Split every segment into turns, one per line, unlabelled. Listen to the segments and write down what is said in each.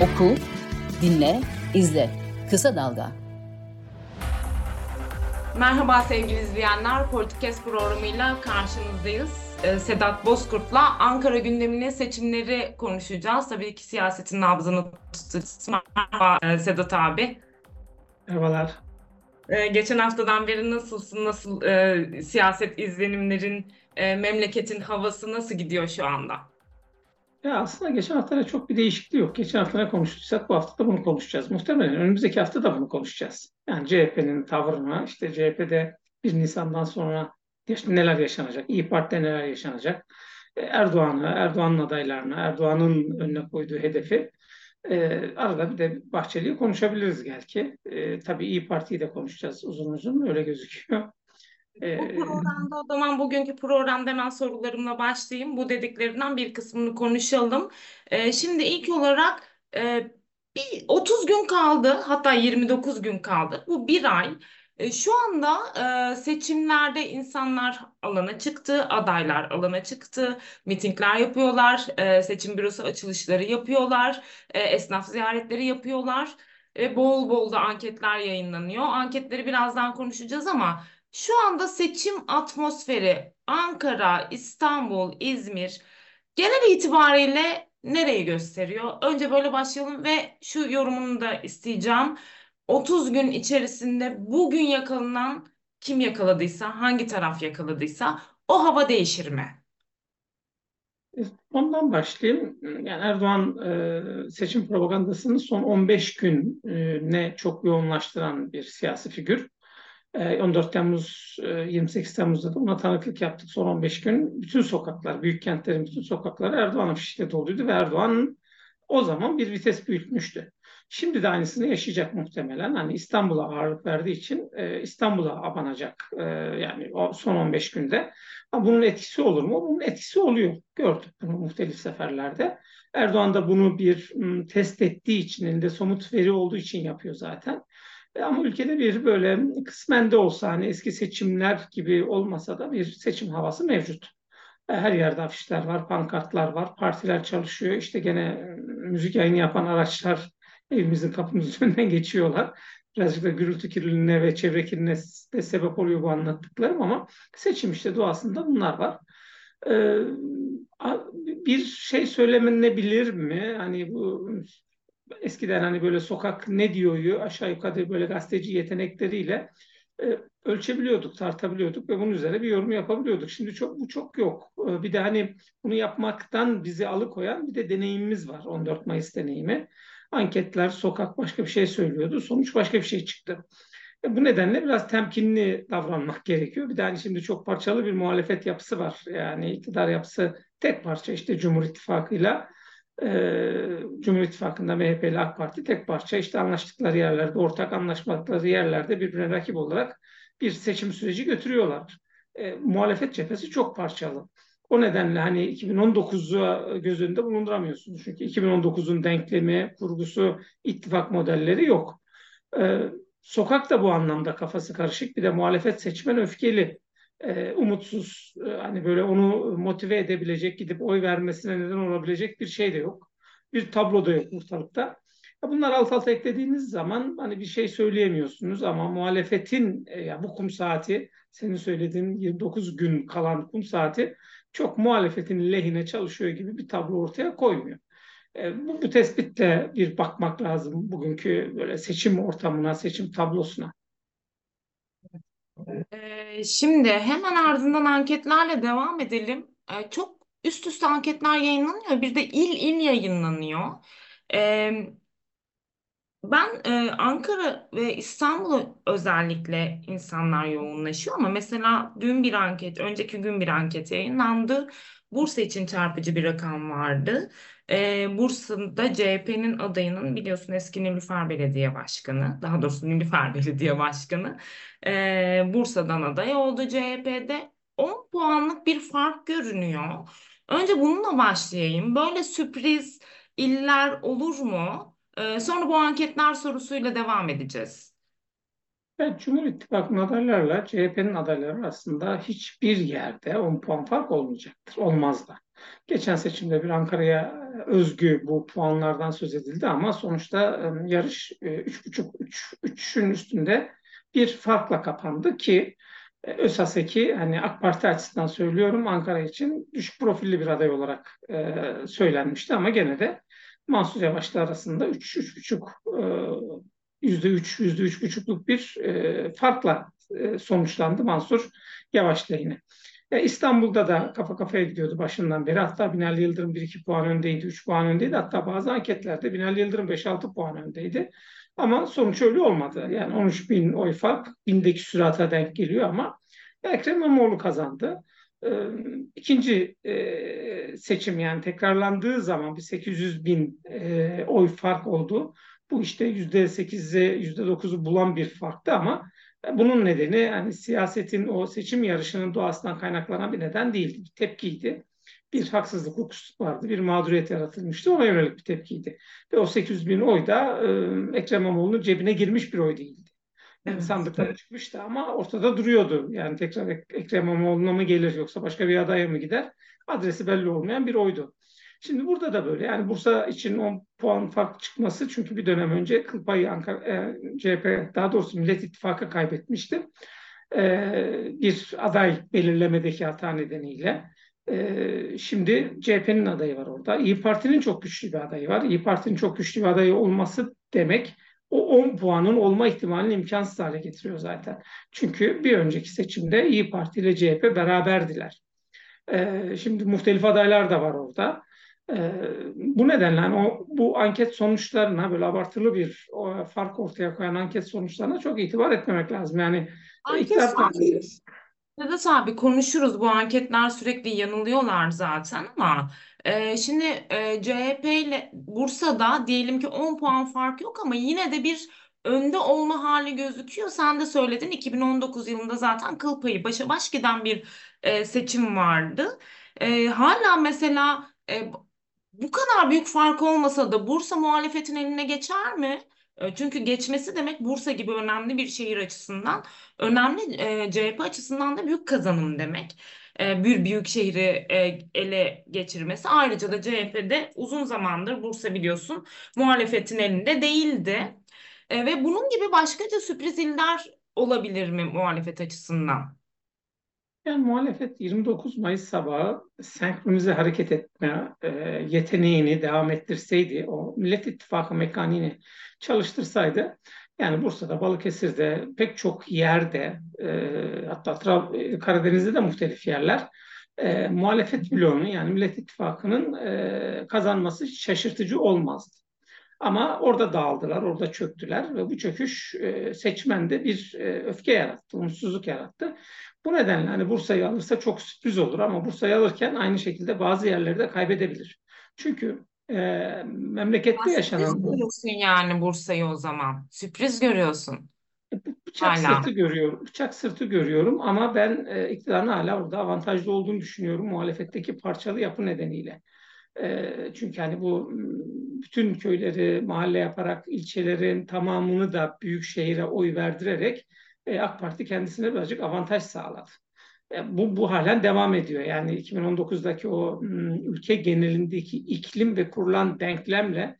Oku, dinle, izle. Kısa Dalga.
Merhaba sevgili izleyenler. Politikes programıyla karşınızdayız. Ee, Sedat Bozkurt'la Ankara gündemine seçimleri konuşacağız. Tabii ki siyasetin nabzını tutacağız. Merhaba e, Sedat abi.
Merhabalar.
Ee, geçen haftadan beri nasılsın? Nasıl e, siyaset izlenimlerin, e, memleketin havası nasıl gidiyor şu anda?
Ya aslında geçen haftada çok bir değişikliği yok. Geçen hafta ne konuştuysak bu hafta da bunu konuşacağız. Muhtemelen önümüzdeki hafta da bunu konuşacağız. Yani CHP'nin tavrını, işte CHP'de 1 Nisan'dan sonra neler yaşanacak, İyi Parti'de neler yaşanacak, e, Erdoğan'ı, Erdoğan'ın adaylarını, Erdoğan'ın önüne koyduğu hedefi e, arada bir de Bahçeli'yi konuşabiliriz belki. E, tabii İyi Parti'yi de konuşacağız uzun uzun öyle gözüküyor.
Bu programda o zaman bugünkü programda hemen sorularımla başlayayım. Bu dediklerinden bir kısmını konuşalım. Ee, şimdi ilk olarak e, bir 30 gün kaldı hatta 29 gün kaldı. Bu bir ay. E, şu anda e, seçimlerde insanlar alana çıktı, adaylar alana çıktı, mitingler yapıyorlar, e, seçim bürosu açılışları yapıyorlar, e, esnaf ziyaretleri yapıyorlar ve bol bol da anketler yayınlanıyor. Anketleri birazdan konuşacağız ama şu anda seçim atmosferi Ankara, İstanbul, İzmir genel itibariyle nereyi gösteriyor? Önce böyle başlayalım ve şu yorumunu da isteyeceğim. 30 gün içerisinde bugün yakalanan kim yakaladıysa, hangi taraf yakaladıysa o hava değişir mi?
Ondan başlayayım. Yani Erdoğan e, seçim propagandasını son 15 gün e, ne çok yoğunlaştıran bir siyasi figür. 14 ee, Temmuz, 28 e, Temmuz'da da ona tanıklık yaptık son 15 gün. Bütün sokaklar, büyük kentlerin bütün sokakları Erdoğan afişiyle doluydu ve Erdoğan o zaman bir vites büyütmüştü. Şimdi de aynısını yaşayacak muhtemelen. Hani İstanbul'a ağırlık verdiği için e, İstanbul'a abanacak e, yani o son 15 günde. Ama bunun etkisi olur mu? Bunun etkisi oluyor. Gördük bunu muhtelif seferlerde. Erdoğan da bunu bir m, test ettiği için, elinde somut veri olduğu için yapıyor zaten. E, ama ülkede bir böyle kısmen de olsa hani eski seçimler gibi olmasa da bir seçim havası mevcut. E, her yerde afişler var, pankartlar var, partiler çalışıyor. İşte gene e, müzik yayını yapan araçlar evimizin kapımızın önünden geçiyorlar. Birazcık da gürültü kirliliğine ve çevre kirliliğine de sebep oluyor bu anlattıklarım ama seçim işte doğasında bunlar var. bir şey söylenebilir mi? Hani bu eskiden hani böyle sokak ne diyoryu aşağı yukarı böyle gazeteci yetenekleriyle e, ölçebiliyorduk, tartabiliyorduk ve bunun üzerine bir yorum yapabiliyorduk. Şimdi çok bu çok yok. E, bir de hani bunu yapmaktan bizi alıkoyan bir de deneyimimiz var. 14 Mayıs deneyimi. Anketler, sokak başka bir şey söylüyordu. Sonuç başka bir şey çıktı. E, bu nedenle biraz temkinli davranmak gerekiyor. Bir de hani şimdi çok parçalı bir muhalefet yapısı var. Yani iktidar yapısı tek parça işte Cumhur İttifakı'yla e, Cumhur İttifakı'nda MHP ile AK Parti tek parça işte anlaştıkları yerlerde, ortak anlaşmadıkları yerlerde birbirine rakip olarak bir seçim süreci götürüyorlar. E, muhalefet cephesi çok parçalı. O nedenle hani 2019'u göz önünde bulunduramıyorsunuz. Çünkü 2019'un denklemi, kurgusu, ittifak modelleri yok. E, sokak da bu anlamda kafası karışık. Bir de muhalefet seçmen öfkeli e, umutsuz e, hani böyle onu motive edebilecek gidip oy vermesine neden olabilecek bir şey de yok. Bir tablo da yok ortalıkta. Bunlar alt alta eklediğiniz zaman hani bir şey söyleyemiyorsunuz ama muhalefetin e, ya bu kum saati senin söylediğin 29 gün kalan kum saati çok muhalefetin lehine çalışıyor gibi bir tablo ortaya koymuyor. E, bu, bu tespitte bir bakmak lazım bugünkü böyle seçim ortamına, seçim tablosuna.
Ee, şimdi hemen ardından anketlerle devam edelim. Ee, çok üst üste anketler yayınlanıyor. Bir de il il yayınlanıyor. Ee, ben e, Ankara ve İstanbul'u özellikle insanlar yoğunlaşıyor ama mesela dün bir anket, önceki gün bir anket yayınlandı. Bursa için çarpıcı bir rakam vardı. E, Bursa'da CHP'nin adayının biliyorsun eski Nilüfer Belediye Başkanı, daha doğrusu Nilüfer Belediye Başkanı e, Bursa'dan aday oldu CHP'de. 10 puanlık bir fark görünüyor. Önce bununla başlayayım. Böyle sürpriz iller olur mu? Ee, sonra bu anketler sorusuyla devam edeceğiz.
Evet, Cumhur İttifakı'nın adaylarla CHP'nin adayları aslında hiçbir yerde 10 puan fark olmayacaktır. Olmaz da. Geçen seçimde bir Ankara'ya özgü bu puanlardan söz edildi ama sonuçta e, yarış e, 3,5-3'ün üstünde bir farkla kapandı ki e, Özhaseki hani AK Parti açısından söylüyorum Ankara için düşük profilli bir aday olarak e, söylenmişti ama gene de Mansur Yavaş'la arasında 3-3,5 yüzde üç, yüzde üç buçukluk bir e, farkla e, sonuçlandı Mansur Yavaş lehine. E, İstanbul'da da kafa kafaya gidiyordu başından beri. Hatta Binali Yıldırım 1-2 puan öndeydi, 3 puan öndeydi. Hatta bazı anketlerde Binali Yıldırım 5-6 puan öndeydi. Ama sonuç öyle olmadı. Yani 13 bin oy fark bindeki sürata denk geliyor ama Ekrem İmamoğlu kazandı. E, ikinci e, seçim yani tekrarlandığı zaman bir 800 bin e, oy fark oldu. Bu işte yüzde sekize yüzde dokuzu bulan bir farktı ama bunun nedeni yani siyasetin o seçim yarışının doğasından kaynaklanan bir neden değildi. Bir tepkiydi. Bir haksızlık, hukuksuzluk vardı. Bir mağduriyet yaratılmıştı. Ona yönelik bir tepkiydi. Ve o 800 bin oy da e, Ekrem İmamoğlu'nun cebine girmiş bir oy değildi. Yani evet, sandıklara evet. çıkmıştı ama ortada duruyordu. Yani tekrar Ekrem İmamoğlu'na mı gelir yoksa başka bir adaya mı gider? Adresi belli olmayan bir oydu. Şimdi burada da böyle. Yani Bursa için 10 puan fark çıkması çünkü bir dönem önce kıl payı Ankara, e, CHP daha doğrusu Millet İttifakı kaybetmişti. E, bir aday belirlemedeki hata nedeniyle. E, şimdi CHP'nin adayı var orada. İyi Parti'nin çok güçlü bir adayı var. İyi Parti'nin çok güçlü bir adayı olması demek o 10 puanın olma ihtimalini imkansız hale getiriyor zaten. Çünkü bir önceki seçimde İyi Parti ile CHP beraberdiler. Ee, şimdi muhtelif adaylar da var orada. Ee, bu nedenle hani o, bu anket sonuçlarına böyle abartılı bir o, fark ortaya koyan anket sonuçlarına çok itibar etmemek lazım. Yani
anket sonuçları Sedat abi konuşuruz bu anketler sürekli yanılıyorlar zaten ama e, şimdi e, CHP ile Bursa'da diyelim ki 10 puan fark yok ama yine de bir önde olma hali gözüküyor. Sen de söyledin 2019 yılında zaten kıl payı başa baş giden bir e, seçim vardı. E, hala mesela e, bu kadar büyük fark olmasa da Bursa muhalefetin eline geçer mi? E, çünkü geçmesi demek Bursa gibi önemli bir şehir açısından önemli e, CHP açısından da büyük kazanım demek. E, bir büyük şehri e, ele geçirmesi. Ayrıca da CHP'de uzun zamandır Bursa biliyorsun muhalefetin elinde değildi. E, ve bunun gibi başkaca sürpriz iller olabilir mi muhalefet açısından?
Yani muhalefet 29 Mayıs sabahı senkronize hareket etme e, yeteneğini devam ettirseydi, o Millet İttifakı mekaniğini çalıştırsaydı, yani Bursa'da, Balıkesir'de, pek çok yerde, e, hatta Karadeniz'de de muhtelif yerler, e, muhalefet bloğunu yani Millet İttifakı'nın e, kazanması şaşırtıcı olmazdı. Ama orada dağıldılar, orada çöktüler ve bu çöküş e, seçmende bir e, öfke yarattı, umutsuzluk yarattı. Bu nedenle hani Bursa'yı alırsa çok sürpriz olur ama Bursa'yı alırken aynı şekilde bazı yerleri de kaybedebilir. Çünkü e, memlekette
Sürpriz
yaşanan bu
görüyorsun yani Bursa'yı o zaman. Sürpriz görüyorsun
bıçak
hala.
sırtı görüyorum. Bıçak sırtı görüyorum ama ben e, iktidarın hala orada avantajlı olduğunu düşünüyorum muhalefetteki parçalı yapı nedeniyle. Çünkü hani bu bütün köyleri mahalle yaparak ilçelerin tamamını da büyük şehire oy verdirerek e, AK Parti kendisine birazcık avantaj sağladı. E, bu, bu halen devam ediyor. Yani 2019'daki o ülke genelindeki iklim ve kurulan denklemle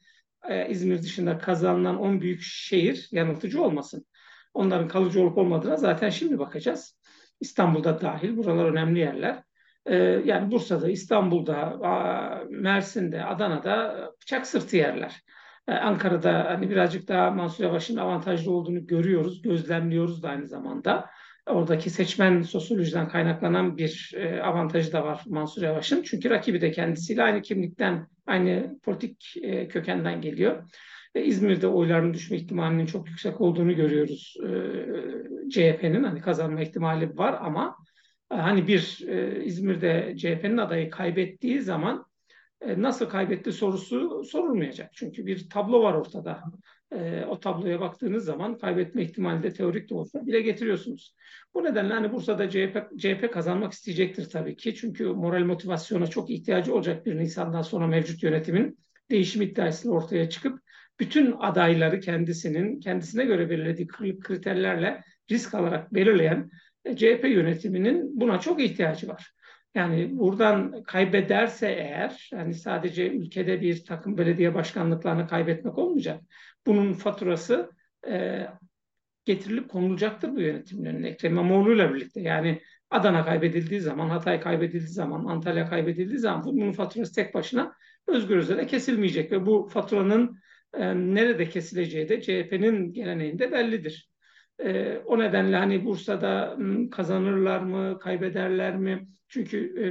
e, İzmir dışında kazanılan 10 büyük şehir yanıltıcı olmasın. Onların kalıcı olup olmadığına zaten şimdi bakacağız. İstanbul'da dahil buralar önemli yerler. Yani Bursa'da, İstanbul'da, Mersin'de, Adana'da bıçak sırtı yerler. E, Ankara'da hani birazcık daha Mansur Yavaş'ın avantajlı olduğunu görüyoruz, gözlemliyoruz da aynı zamanda. Oradaki seçmen sosyolojiden kaynaklanan bir e, avantajı da var Mansur Yavaş'ın. Çünkü rakibi de kendisiyle aynı kimlikten, aynı politik e, kökenden geliyor. İzmir'de oyların düşme ihtimalinin çok yüksek olduğunu görüyoruz. CHP'nin hani kazanma ihtimali var ama hani bir İzmir'de CHP'nin adayı kaybettiği zaman e, nasıl kaybetti sorusu sorulmayacak. Çünkü bir tablo var ortada. E, o tabloya baktığınız zaman kaybetme ihtimali de teorik de olsa bile getiriyorsunuz. Bu nedenle hani Bursa'da CHP, CHP kazanmak isteyecektir tabii ki. Çünkü moral motivasyona çok ihtiyacı olacak bir Nisan'dan sonra mevcut yönetimin değişim iddiasıyla ortaya çıkıp bütün adayları kendisinin kendisine göre belirlediği kriterlerle risk alarak belirleyen e, CHP yönetiminin buna çok ihtiyacı var. Yani buradan kaybederse eğer, yani sadece ülkede bir takım belediye başkanlıklarını kaybetmek olmayacak. Bunun faturası e, getirilip konulacaktır bu yönetimin önüne. Ekrem İmamoğlu'yla birlikte. Yani Adana kaybedildiği zaman, Hatay kaybedildiği zaman, Antalya kaybedildiği zaman bunun faturası tek başına Özgür Özel'e kesilmeyecek ve bu faturanın e, nerede kesileceği de CHP'nin geleneğinde bellidir. E, o nedenle hani Bursa'da m, kazanırlar mı, kaybederler mi? Çünkü e,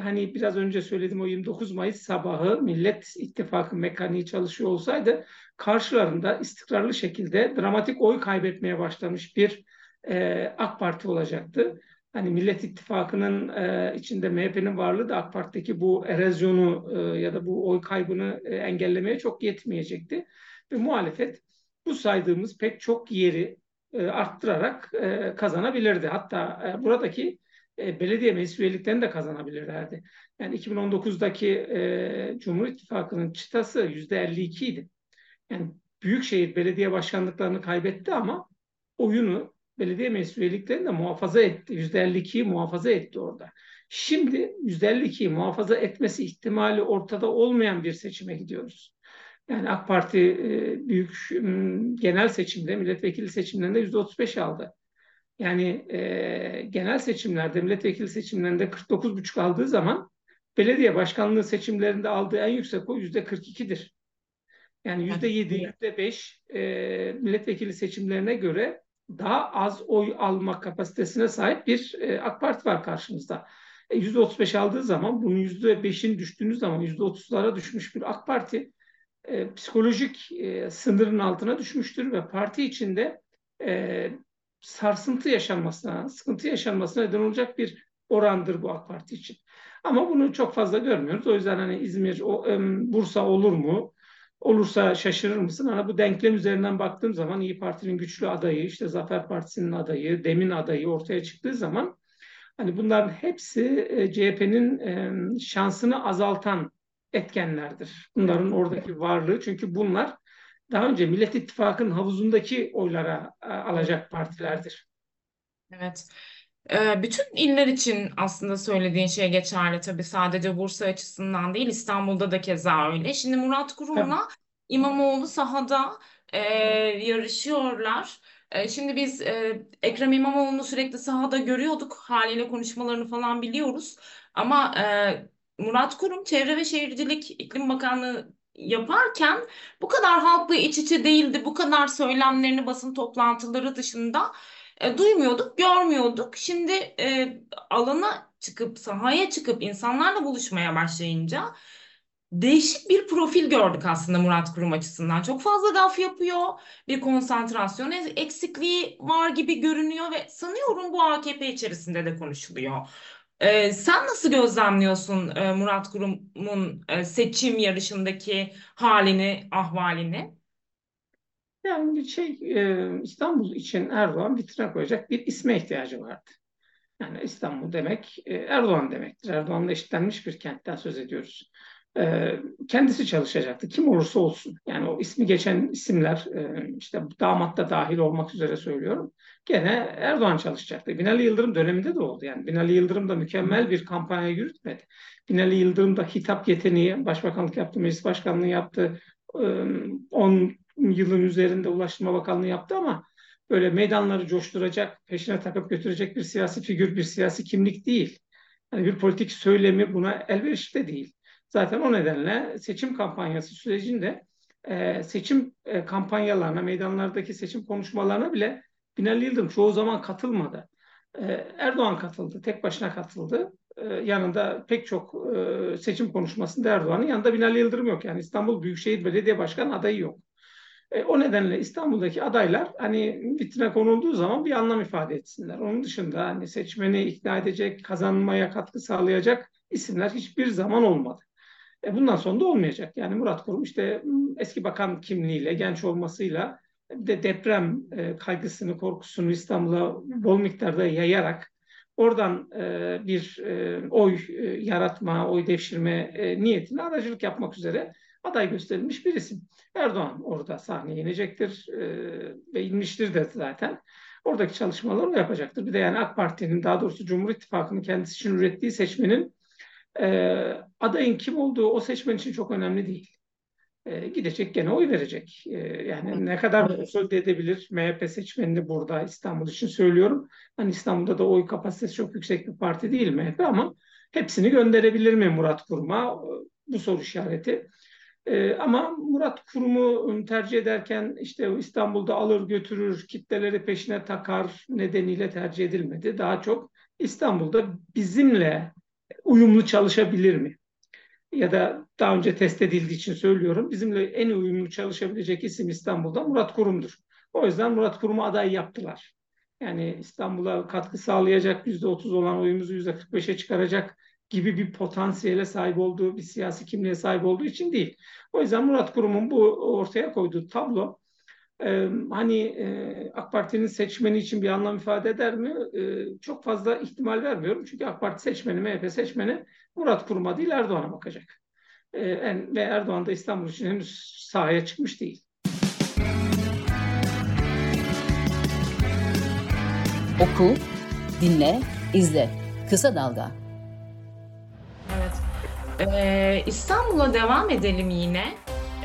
hani biraz önce söyledim o 29 Mayıs sabahı Millet İttifakı mekaniği çalışıyor olsaydı karşılarında istikrarlı şekilde dramatik oy kaybetmeye başlamış bir e, AK Parti olacaktı. Hani Millet İttifakı'nın e, içinde MHP'nin varlığı da AK Parti'deki bu erozyonu e, ya da bu oy kaybını e, engellemeye çok yetmeyecekti. Ve muhalefet bu saydığımız pek çok yeri arttırarak e, kazanabilirdi. Hatta e, buradaki e, belediye meclis üyeliklerini de kazanabilirlerdi. Yani 2019'daki e, Cumhur İttifakı'nın çıtası %52 idi. Yani Büyükşehir belediye başkanlıklarını kaybetti ama oyunu belediye meclis üyeliklerini de muhafaza etti. %52'yi muhafaza etti orada. Şimdi %52'yi muhafaza etmesi ihtimali ortada olmayan bir seçime gidiyoruz. Yani AK Parti e, büyük genel seçimde, milletvekili seçimlerinde %35 aldı. Yani e, genel seçimlerde, milletvekili seçimlerinde 49,5 aldığı zaman belediye başkanlığı seçimlerinde aldığı en yüksek oy %42'dir. Yani yüzde yedi, yüzde beş e, milletvekili seçimlerine göre daha az oy alma kapasitesine sahip bir e, AK Parti var karşımızda. E, yüzde otuz beş aldığı zaman bunun yüzde beşin düştüğünüz zaman yüzde otuzlara düşmüş bir AK Parti e, psikolojik e, sınırın altına düşmüştür ve parti içinde e, sarsıntı yaşanmasına, sıkıntı yaşanmasına neden olacak bir orandır bu AK Parti için. Ama bunu çok fazla görmüyoruz. O yüzden hani İzmir, o, e, Bursa olur mu? olursa şaşırır mısın? Ama bu denklem üzerinden baktığım zaman İyi Parti'nin güçlü adayı, işte Zafer Partisi'nin adayı, Dem'in adayı ortaya çıktığı zaman hani bunların hepsi e, CHP'nin e, şansını azaltan etkenlerdir. Bunların oradaki varlığı çünkü bunlar daha önce Millet İttifakı'nın havuzundaki oylara e, alacak partilerdir.
Evet. Ee, bütün iller için aslında söylediğin şey geçerli tabii sadece Bursa açısından değil İstanbul'da da keza öyle. Şimdi Murat Kurum'la İmamoğlu sahada e, yarışıyorlar. E, şimdi biz e, Ekrem İmamoğlu'nu sürekli sahada görüyorduk. Haliyle konuşmalarını falan biliyoruz. Ama e, Murat Kurum Çevre ve Şehircilik İklim Bakanlığı yaparken bu kadar halkla iç içe değildi. Bu kadar söylemlerini basın toplantıları dışında e, duymuyorduk, görmüyorduk. Şimdi e, alana çıkıp, sahaya çıkıp insanlarla buluşmaya başlayınca değişik bir profil gördük aslında Murat Kurum açısından. Çok fazla laf yapıyor, bir konsantrasyon eksikliği var gibi görünüyor ve sanıyorum bu AKP içerisinde de konuşuluyor. Ee, sen nasıl gözlemliyorsun e, Murat Kurum'un e, seçim yarışındaki halini, ahvalini?
Yani şey e, İstanbul için Erdoğan vitrine koyacak bir isme ihtiyacı vardı. Yani İstanbul demek Erdoğan demektir. Erdoğan'la eşitlenmiş bir kentten söz ediyoruz. E, kendisi çalışacaktı. Kim olursa olsun. Yani o ismi geçen isimler e, işte damat da dahil olmak üzere söylüyorum. Gene Erdoğan çalışacaktı. Binali Yıldırım döneminde de oldu. Yani Binali Yıldırım da mükemmel bir kampanya yürütmedi. Binali Yıldırım da hitap yeteneği, başbakanlık yaptı, meclis başkanlığı yaptı. 10 yılın üzerinde Ulaştırma Bakanlığı yaptı ama böyle meydanları coşturacak, peşine takıp götürecek bir siyasi figür, bir siyasi kimlik değil. Yani bir politik söylemi buna elverişli değil. Zaten o nedenle seçim kampanyası sürecinde e, seçim e, kampanyalarına, meydanlardaki seçim konuşmalarına bile Binali Yıldırım çoğu zaman katılmadı. E, Erdoğan katıldı, tek başına katıldı. E, yanında pek çok e, seçim konuşmasında Erdoğan'ın yanında Binali Yıldırım yok. Yani İstanbul Büyükşehir Belediye Başkanı adayı yok. E, o nedenle İstanbul'daki adaylar hani vitrine konulduğu zaman bir anlam ifade etsinler. Onun dışında hani seçmeni ikna edecek, kazanmaya katkı sağlayacak isimler hiçbir zaman olmadı. E, bundan sonra da olmayacak. Yani Murat Kurum işte eski bakan kimliğiyle, genç olmasıyla de deprem e, kaygısını, korkusunu İstanbul'a bol miktarda yayarak oradan e, bir e, oy yaratma, oy devşirme niyetine aracılık yapmak üzere aday gösterilmiş bir isim. Erdoğan orada sahneye inecektir ve inmiştir de zaten. Oradaki çalışmaları o yapacaktır. Bir de yani AK Parti'nin daha doğrusu Cumhur İttifakı'nın kendisi için ürettiği seçmenin e, adayın kim olduğu o seçmen için çok önemli değil. E, gidecek gene oy verecek. E, yani ne kadar konsolide edebilir MHP seçmenini burada İstanbul için söylüyorum. Hani İstanbul'da da oy kapasitesi çok yüksek bir parti değil MHP ama hepsini gönderebilir mi Murat Kurum'a? Bu soru işareti. Ee, ama Murat Kurum'u tercih ederken işte İstanbul'da alır götürür, kitleleri peşine takar nedeniyle tercih edilmedi. Daha çok İstanbul'da bizimle uyumlu çalışabilir mi? Ya da daha önce test edildiği için söylüyorum. Bizimle en uyumlu çalışabilecek isim İstanbul'da Murat Kurum'dur. O yüzden Murat Kurum'u aday yaptılar. Yani İstanbul'a katkı sağlayacak %30 olan oyumuzu %45'e çıkaracak gibi bir potansiyele sahip olduğu, bir siyasi kimliğe sahip olduğu için değil. O yüzden Murat Kurum'un bu ortaya koyduğu tablo e, hani e, AK Parti'nin seçmeni için bir anlam ifade eder mi? E, çok fazla ihtimal vermiyorum. Çünkü AK Parti seçmeni, MHP seçmeni Murat Kurum'a değil Erdoğan'a bakacak. E, en, ve Erdoğan da İstanbul için henüz sahaya çıkmış değil.
Oku, dinle, izle. Kısa Dalga.
Ee, İstanbul'a devam edelim yine.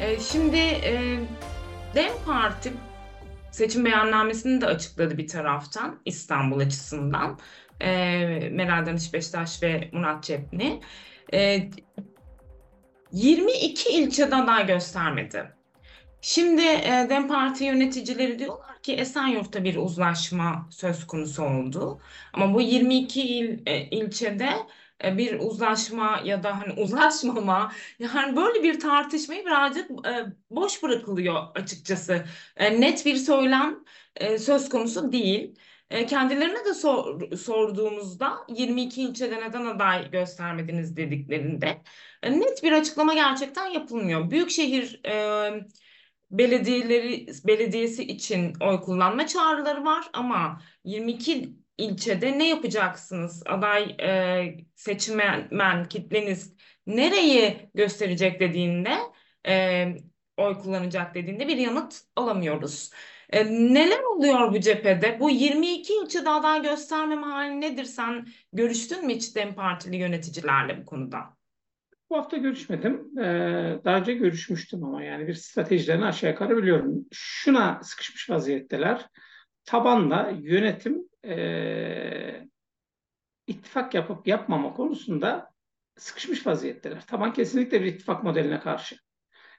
Ee, şimdi e, DEM Parti seçim beyannamesini de açıkladı bir taraftan İstanbul açısından. Ee, Meral Danış Beştaş ve Murat Cepni. Ee, 22 ilçede aday göstermedi. Şimdi e, DEM Parti yöneticileri diyorlar ki Esenyurt'ta bir uzlaşma söz konusu oldu. Ama bu 22 il, e, ilçede e, bir uzlaşma ya da hani uzlaşmama yani böyle bir tartışmayı birazcık e, boş bırakılıyor açıkçası. E, net bir söylem söz konusu değil. Kendilerine de sor, sorduğumuzda 22 ilçede neden aday göstermediniz dediklerinde net bir açıklama gerçekten yapılmıyor. Büyükşehir e, belediyeleri belediyesi için oy kullanma çağrıları var ama 22 ilçede ne yapacaksınız? Aday e, seçmen kitleniz nereyi gösterecek dediğinde e, oy kullanacak dediğinde bir yanıt alamıyoruz. E, neler oluyor bu cephede? Bu 22 ilçede aday göstermeme hali nedir? Sen görüştün mü hiç DEM Partili yöneticilerle bu konuda?
Bu hafta görüşmedim. Ee, daha önce görüşmüştüm ama yani bir stratejilerini aşağı yukarı biliyorum. Şuna sıkışmış vaziyetteler. Tabanla yönetim e, ittifak yapıp yapmama konusunda sıkışmış vaziyetteler. Taban kesinlikle bir ittifak modeline karşı.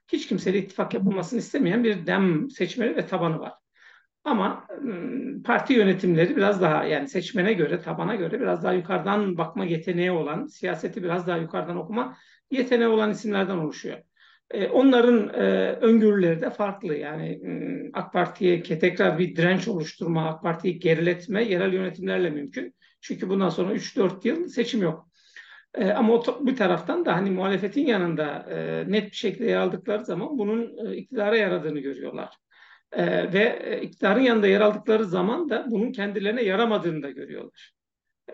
Hiç kimseyle ittifak yapılmasını istemeyen bir dem seçmeni ve tabanı var. Ama parti yönetimleri biraz daha yani seçmene göre, tabana göre biraz daha yukarıdan bakma yeteneği olan, siyaseti biraz daha yukarıdan okuma yeteneği olan isimlerden oluşuyor. E, onların e, öngörüleri de farklı. Yani AK Parti'ye tekrar bir direnç oluşturma, AK Parti'yi geriletme yerel yönetimlerle mümkün. Çünkü bundan sonra 3-4 yıl seçim yok. E, ama o, bir taraftan da hani muhalefetin yanında net bir şekilde yer aldıkları zaman bunun iktidara yaradığını görüyorlar. ve iktidarın yanında yer aldıkları zaman da bunun kendilerine yaramadığını da görüyorlar.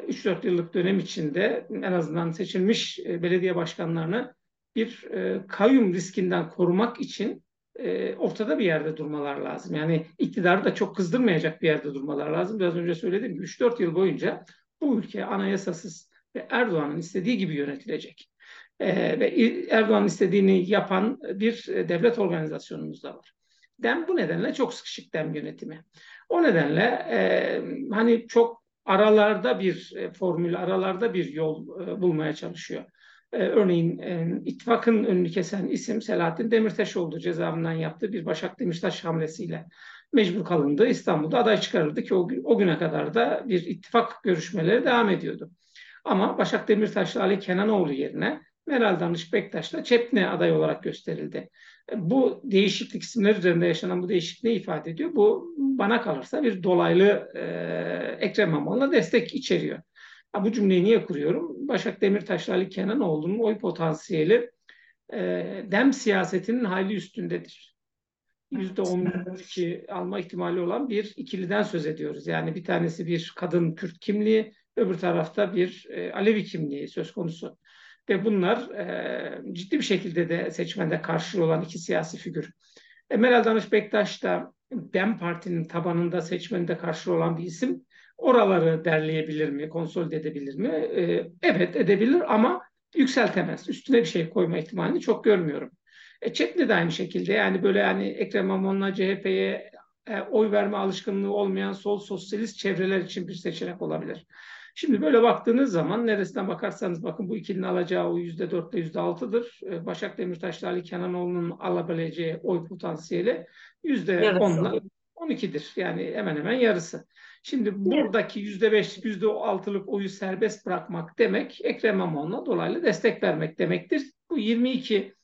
3-4 yıllık dönem içinde en azından seçilmiş belediye başkanlarını bir e, kayyum riskinden korumak için e, ortada bir yerde durmalar lazım. Yani iktidarı da çok kızdırmayacak bir yerde durmalar lazım. Biraz önce söylediğim gibi 3-4 yıl boyunca bu ülke anayasasız ve Erdoğan'ın istediği gibi yönetilecek. E, ve Erdoğan'ın istediğini yapan bir devlet organizasyonumuz da var. Dem bu nedenle çok sıkışık dem yönetimi. O nedenle e, hani çok aralarda bir e, formül, aralarda bir yol e, bulmaya çalışıyor. Ee, örneğin e, ittifakın önünü kesen isim Selahattin Demirtaş oldu cezaevinden yaptığı bir Başak Demirtaş hamlesiyle mecbur kalındı. İstanbul'da aday çıkarıldı ki o, o güne kadar da bir ittifak görüşmeleri devam ediyordu. Ama Başak Demirtaş'la Ali Kenanoğlu yerine Meral Danış Bektaş'la Çepne aday olarak gösterildi. Bu değişiklik isimler üzerinde yaşanan bu değişiklik ne ifade ediyor? Bu bana kalırsa bir dolaylı e, Ekrem İmamoğlu'na destek içeriyor. Ha, bu cümleyi niye kuruyorum? Başak Demirtaş'la Ali Kenanoğlu'nun oy potansiyeli e, dem siyasetinin hayli üstündedir. Yüzde 12 alma ihtimali olan bir ikiliden söz ediyoruz. Yani bir tanesi bir kadın Kürt kimliği, öbür tarafta bir e, Alevi kimliği söz konusu. Ve bunlar e, ciddi bir şekilde de seçmende karşılığı olan iki siyasi figür. E, Meral Danış Bektaş da DEM Parti'nin tabanında seçmeninde karşı olan bir isim oraları derleyebilir mi, konsolide edebilir mi? Ee, evet edebilir ama yükseltemez. Üstüne bir şey koyma ihtimalini çok görmüyorum. E, Çetli de aynı şekilde yani böyle hani Ekrem İmamoğlu'na CHP'ye e, oy verme alışkanlığı olmayan sol sosyalist çevreler için bir seçenek olabilir. Şimdi böyle baktığınız zaman neresinden bakarsanız bakın bu ikilinin alacağı o yüzde dörtte yüzde altıdır. E, Başak Demirtaş'la Ali Kenanoğlu'nun alabileceği oy potansiyeli yüzde onla on ikidir. Yani hemen hemen yarısı. Şimdi buradaki yüzde beş, yüzde altılık oyu serbest bırakmak demek Ekrem İmamoğlu'na dolaylı destek vermek demektir. Bu 22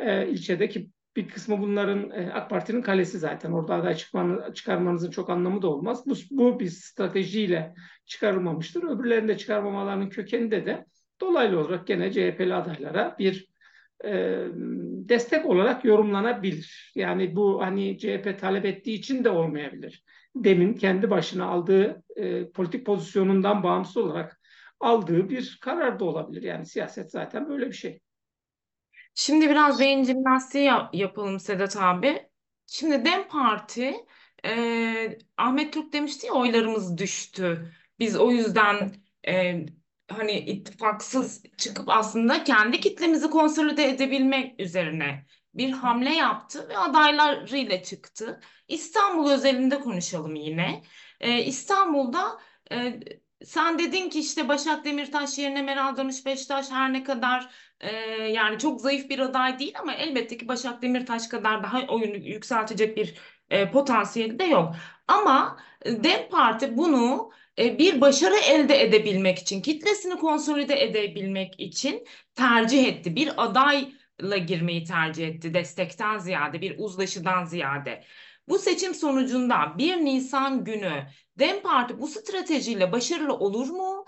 e, ilçedeki bir kısmı bunların e, AK Parti'nin kalesi zaten. Orada aday çıkmanı, çıkarmanızın çok anlamı da olmaz. Bu, bu bir stratejiyle çıkarılmamıştır. Öbürlerinde çıkarmamalarının kökeninde de dolaylı olarak gene CHP'li adaylara bir e, destek olarak yorumlanabilir. Yani bu hani CHP talep ettiği için de olmayabilir. Demin kendi başına aldığı e, politik pozisyonundan bağımsız olarak aldığı bir karar da olabilir. Yani siyaset zaten böyle bir şey.
Şimdi biraz beyin jimnastiği yap- yapalım Sedat abi. Şimdi DEM Parti e, Ahmet Türk demişti ya oylarımız düştü. Biz o yüzden e, hani ittifaksız çıkıp aslında kendi kitlemizi konsolide edebilmek üzerine bir hamle yaptı ve adaylarıyla çıktı. İstanbul özelinde konuşalım yine. E, İstanbul'da e, sen dedin ki işte Başak Demirtaş yerine Meral Danış Beştaş her ne kadar e, yani çok zayıf bir aday değil ama elbette ki Başak Demirtaş kadar daha oyunu yükseltecek bir e, potansiyeli de yok. Ama DEM Parti bunu e, bir başarı elde edebilmek için, kitlesini konsolide edebilmek için tercih etti. Bir adayla girmeyi tercih etti destekten ziyade, bir uzlaşıdan ziyade. Bu seçim sonucunda 1 Nisan günü DEM Parti bu stratejiyle başarılı olur mu?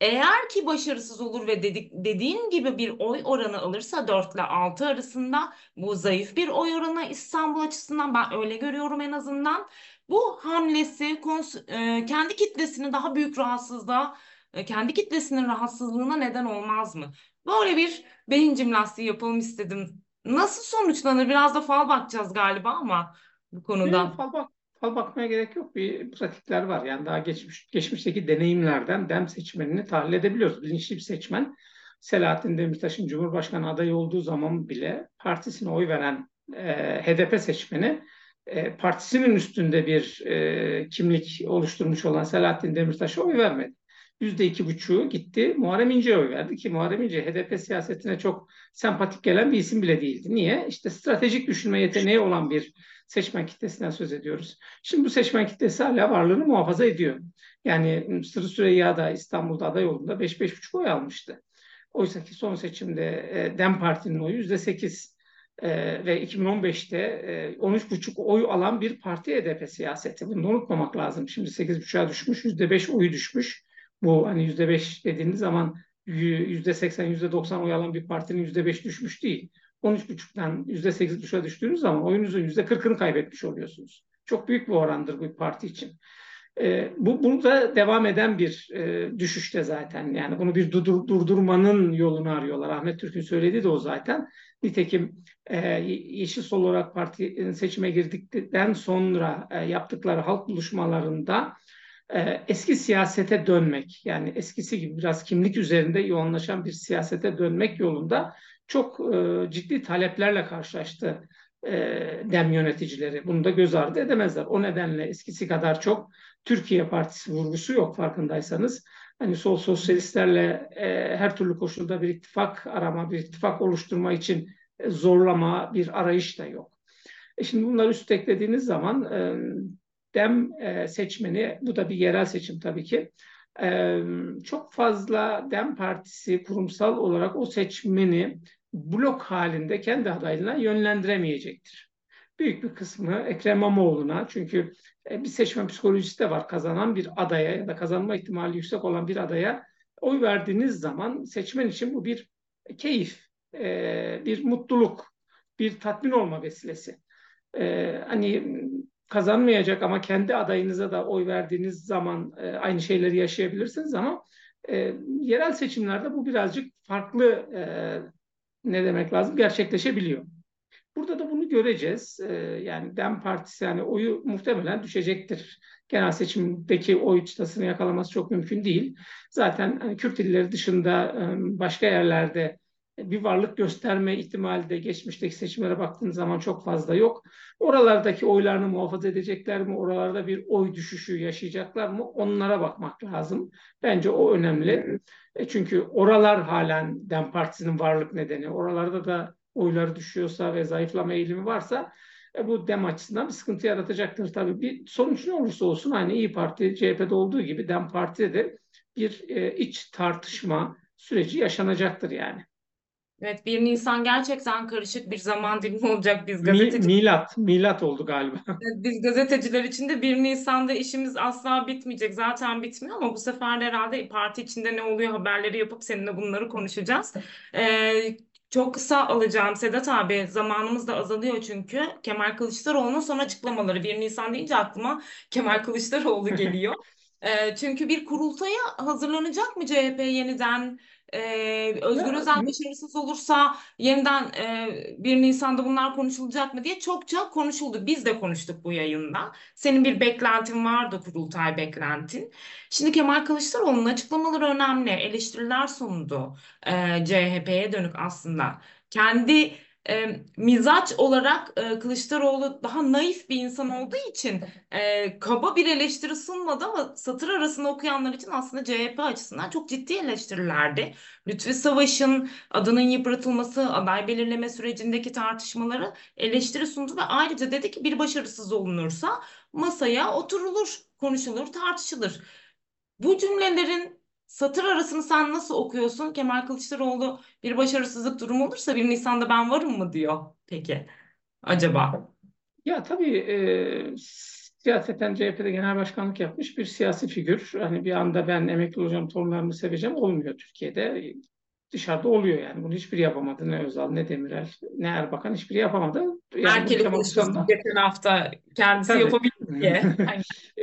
Eğer ki başarısız olur ve dedik, dediğin gibi bir oy oranı alırsa 4 ile 6 arasında bu zayıf bir oy oranı İstanbul açısından ben öyle görüyorum en azından. Bu hamlesi e, kendi kitlesini daha büyük rahatsızlığa, e, kendi kitlesinin rahatsızlığına neden olmaz mı? Böyle bir beyin jimnastiği yapalım istedim. Nasıl sonuçlanır? Biraz da fal bakacağız galiba ama bu konuda.
fal, bak, fal bakmaya gerek yok. Bir pratikler var. Yani daha geçmiş geçmişteki deneyimlerden dem seçmenini tahlil edebiliyoruz. Bilinçli bir seçmen Selahattin Demirtaş'ın Cumhurbaşkanı adayı olduğu zaman bile partisine oy veren e, HDP seçmeni e, partisinin üstünde bir e, kimlik oluşturmuş olan Selahattin Demirtaş'a oy vermedi. Yüzde iki buçuğu gitti Muharrem İnce'ye oy verdi ki Muharrem İnce HDP siyasetine çok sempatik gelen bir isim bile değildi. Niye? İşte stratejik düşünme yeteneği olan bir seçmen kitlesinden söz ediyoruz. Şimdi bu seçmen kitlesi hala varlığını muhafaza ediyor. Yani Sırrı Süreyya da İstanbul'da aday olduğunda 5-5,5 oy almıştı. Oysa ki son seçimde e, DEM Parti'nin oyu %8 e, ve 2015'te e, 13,5 oy alan bir parti HDP siyaseti. Bunu unutmamak lazım. Şimdi 8,5'a düşmüş, %5 oyu düşmüş. Bu hani %5 dediğiniz zaman %80, %90 oy alan bir partinin %5 düşmüş değil. 13,5'tan %8,5'a düştüğünüz zaman oyunuzun %40'ını kaybetmiş oluyorsunuz. Çok büyük bir orandır bu parti için. E, bu burada devam eden bir e, düşüşte zaten. Yani bunu bir durdur, durdurmanın yolunu arıyorlar. Ahmet Türk'ün söylediği de o zaten. Nitekim e, Yeşil Sol olarak parti seçime girdikten sonra e, yaptıkları halk buluşmalarında e, eski siyasete dönmek, yani eskisi gibi biraz kimlik üzerinde yoğunlaşan bir siyasete dönmek yolunda çok e, ciddi taleplerle karşılaştı e, dem yöneticileri. Bunu da göz ardı edemezler. O nedenle eskisi kadar çok Türkiye Partisi vurgusu yok farkındaysanız. Hani sol sosyalistlerle e, her türlü koşulda bir ittifak arama, bir ittifak oluşturma için e, zorlama, bir arayış da yok. E şimdi bunları üst eklediğiniz zaman e, dem e, seçmeni, bu da bir yerel seçim tabii ki, e, çok fazla dem partisi kurumsal olarak o seçmeni blok halinde kendi adaylığına yönlendiremeyecektir. Büyük bir kısmı Ekrem İmamoğlu'na çünkü e, bir seçmen psikolojisi de var. Kazanan bir adaya ya da kazanma ihtimali yüksek olan bir adaya oy verdiğiniz zaman seçmen için bu bir keyif, e, bir mutluluk, bir tatmin olma vesilesi. E, hani kazanmayacak ama kendi adayınıza da oy verdiğiniz zaman aynı şeyleri yaşayabilirsiniz ama yerel seçimlerde bu birazcık farklı ne demek lazım gerçekleşebiliyor. Burada da bunu göreceğiz. Ee, yani Dem Partisi yani oyu muhtemelen düşecektir. Genel seçimdeki oy çıtasını yakalaması çok mümkün değil. Zaten hani Kürt illeri dışında e, başka yerlerde bir varlık gösterme ihtimali de geçmişteki seçimlere baktığınız zaman çok fazla yok. Oralardaki oylarını muhafaza edecekler mi? Oralarda bir oy düşüşü yaşayacaklar mı? Onlara bakmak lazım. Bence o önemli. E çünkü oralar halen Dem Partisi'nin varlık nedeni. Oralarda da oyları düşüyorsa ve zayıflama eğilimi varsa e, bu dem açısından bir sıkıntı yaratacaktır tabii. Bir sonuç ne olursa olsun hani İyi Parti, CHP'de olduğu gibi Dem Parti'de de bir e, iç tartışma süreci yaşanacaktır yani.
Evet 1 Nisan gerçekten karışık bir zaman dilimi olacak biz
Mi,
gazeteci
milat, milat oldu galiba.
biz gazeteciler için de 1 Nisan'da işimiz asla bitmeyecek. Zaten bitmiyor ama bu sefer de herhalde parti içinde ne oluyor haberleri yapıp seninle bunları konuşacağız. Ee, çok kısa alacağım Sedat abi. Zamanımız da azalıyor çünkü. Kemal Kılıçdaroğlu'nun son açıklamaları 1 Nisan deyince aklıma Kemal Kılıçdaroğlu geliyor. Ee, çünkü bir kurultaya hazırlanacak mı CHP yeniden? Ee, Özgür Özel başarısız olursa yeniden e, 1 Nisan'da bunlar konuşulacak mı diye çokça konuşuldu. Biz de konuştuk bu yayında. Senin bir beklentin vardı kurultay beklentin. Şimdi Kemal Kılıçdaroğlu'nun açıklamaları önemli. Eleştiriler sundu e, CHP'ye dönük aslında. Kendi e, mizaç olarak e, Kılıçdaroğlu daha naif bir insan olduğu için e, kaba bir eleştiri sunmadı ama satır arasında okuyanlar için aslında CHP açısından çok ciddi eleştirilerdi. Lütfi Savaş'ın adının yıpratılması, aday belirleme sürecindeki tartışmaları eleştiri sundu ve ayrıca dedi ki bir başarısız olunursa masaya oturulur, konuşulur, tartışılır. Bu cümlelerin satır arasını sen nasıl okuyorsun? Kemal Kılıçdaroğlu bir başarısızlık durumu olursa 1 Nisan'da ben varım mı diyor peki acaba?
Ya tabii e, siyaseten CHP'de genel başkanlık yapmış bir siyasi figür. Hani bir anda ben emekli olacağım, torunlarımı seveceğim olmuyor Türkiye'de. Dışarıda oluyor yani. Bunu hiçbiri yapamadı. Ne Özal, ne Demirel, ne Erbakan hiçbiri yapamadı. Yani bunu
Erkeli
Kemal
konuştuk
Kılıçdaroğlu
geçen hafta kendisi
Tabii.
yapabildi diye. Hani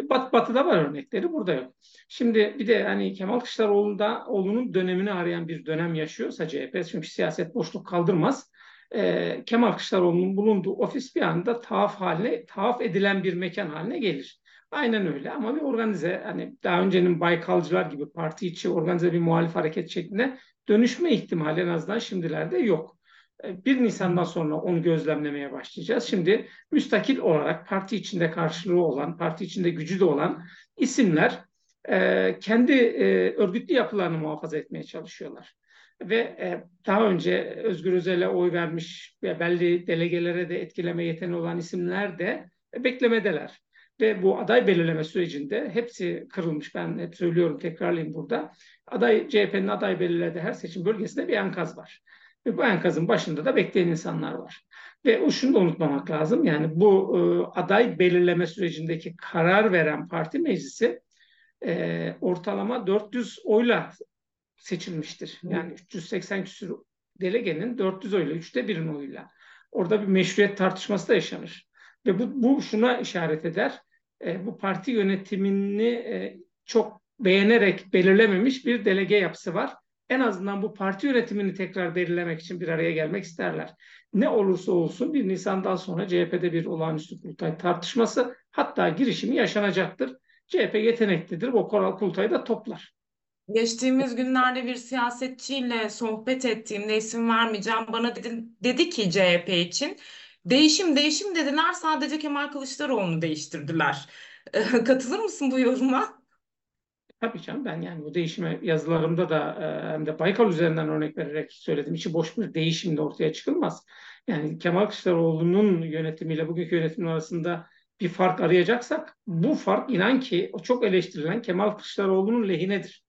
Bat, batı'da var örnekleri, burada yok. Şimdi bir de hani Kemal Kılıçdaroğlu'nda oğlunun dönemini arayan bir dönem yaşıyorsa CHP, çünkü siyaset boşluk kaldırmaz. Ee, Kemal Kılıçdaroğlu'nun bulunduğu ofis bir anda tahaf haline, tahaf edilen bir mekan haline gelir. Aynen öyle ama bir organize, hani daha öncenin Baykalcılar gibi parti içi organize bir muhalif hareket şeklinde dönüşme ihtimali en azından şimdilerde yok. 1 Nisan'dan sonra onu gözlemlemeye başlayacağız. Şimdi müstakil olarak parti içinde karşılığı olan, parti içinde gücü de olan isimler e, kendi e, örgütlü yapılarını muhafaza etmeye çalışıyorlar. Ve e, daha önce Özgür Özel'e oy vermiş ve belli delegelere de etkileme yeteneği olan isimler de beklemedeler. Ve bu aday belirleme sürecinde hepsi kırılmış. Ben hep söylüyorum, tekrarlayayım burada. Aday CHP'nin aday belirlediği her seçim bölgesinde bir enkaz var. Ve bu enkazın başında da bekleyen insanlar var. Ve o şunu da unutmamak lazım. Yani bu e, aday belirleme sürecindeki karar veren parti meclisi e, ortalama 400 oyla seçilmiştir. Yani 380 küsur delegenin 400 oyla, üçte birin oyuyla. Orada bir meşruiyet tartışması da yaşanır. Ve bu, bu şuna işaret eder. E, bu parti yönetimini e, çok beğenerek belirlememiş bir delege yapısı var en azından bu parti yönetimini tekrar belirlemek için bir araya gelmek isterler. Ne olursa olsun 1 Nisan'dan sonra CHP'de bir olağanüstü kurultay tartışması hatta girişimi yaşanacaktır. CHP yeteneklidir. Bu koral kurultayı da toplar.
Geçtiğimiz günlerde bir siyasetçiyle sohbet ettiğimde isim vermeyeceğim bana dedi, dedi ki CHP için değişim değişim dediler sadece Kemal Kılıçdaroğlu'nu değiştirdiler. Katılır mısın bu yoruma?
Tabii canım ben yani bu değişime yazılarımda da hem de Baykal üzerinden örnek vererek söyledim. İçi boş bir değişim de ortaya çıkılmaz. Yani Kemal Kılıçdaroğlu'nun yönetimiyle bugünkü yönetimin arasında bir fark arayacaksak bu fark inan ki o çok eleştirilen Kemal Kılıçdaroğlu'nun lehinedir.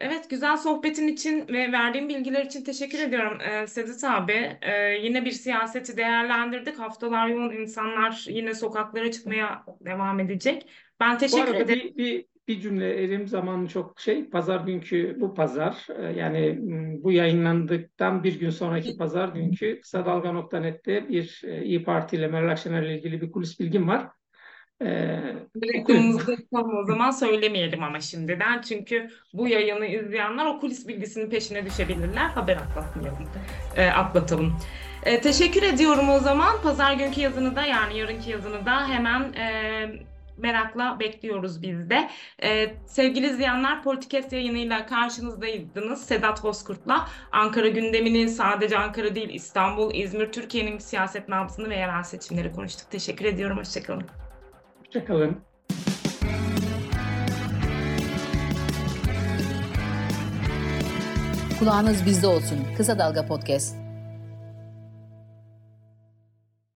Evet, güzel sohbetin için ve verdiğim bilgiler için teşekkür ediyorum ee, Sedat abi. Ee, yine bir siyaseti değerlendirdik. Haftalar yoğun insanlar yine sokaklara çıkmaya devam edecek. Ben
Bu
teşekkür
arada
ederim.
bir, bir, bir cümle elim zamanı çok şey pazar günkü bu pazar e, yani bu yayınlandıktan bir gün sonraki pazar günkü kısa dalga.net'te bir e, İyi Parti ile Meral Akşener ile ilgili bir kulis bilgim var.
Reklamımızı o zaman söylemeyelim ama şimdiden. Çünkü bu yayını izleyenler o kulis bilgisinin peşine düşebilirler. Haber atlatmayalım. E, atlatalım. E, teşekkür ediyorum o zaman. Pazar günkü yazını da yani yarınki yazını da hemen e, merakla bekliyoruz biz de. Ee, sevgili izleyenler Politikes yayınıyla karşınızdaydınız. Sedat Bozkurt'la Ankara gündemini sadece Ankara değil İstanbul, İzmir, Türkiye'nin siyaset nabzını ve yerel seçimleri konuştuk. Teşekkür ediyorum. Hoşçakalın.
Hoşçakalın.
Kulağınız bizde olsun. Kısa Dalga Podcast.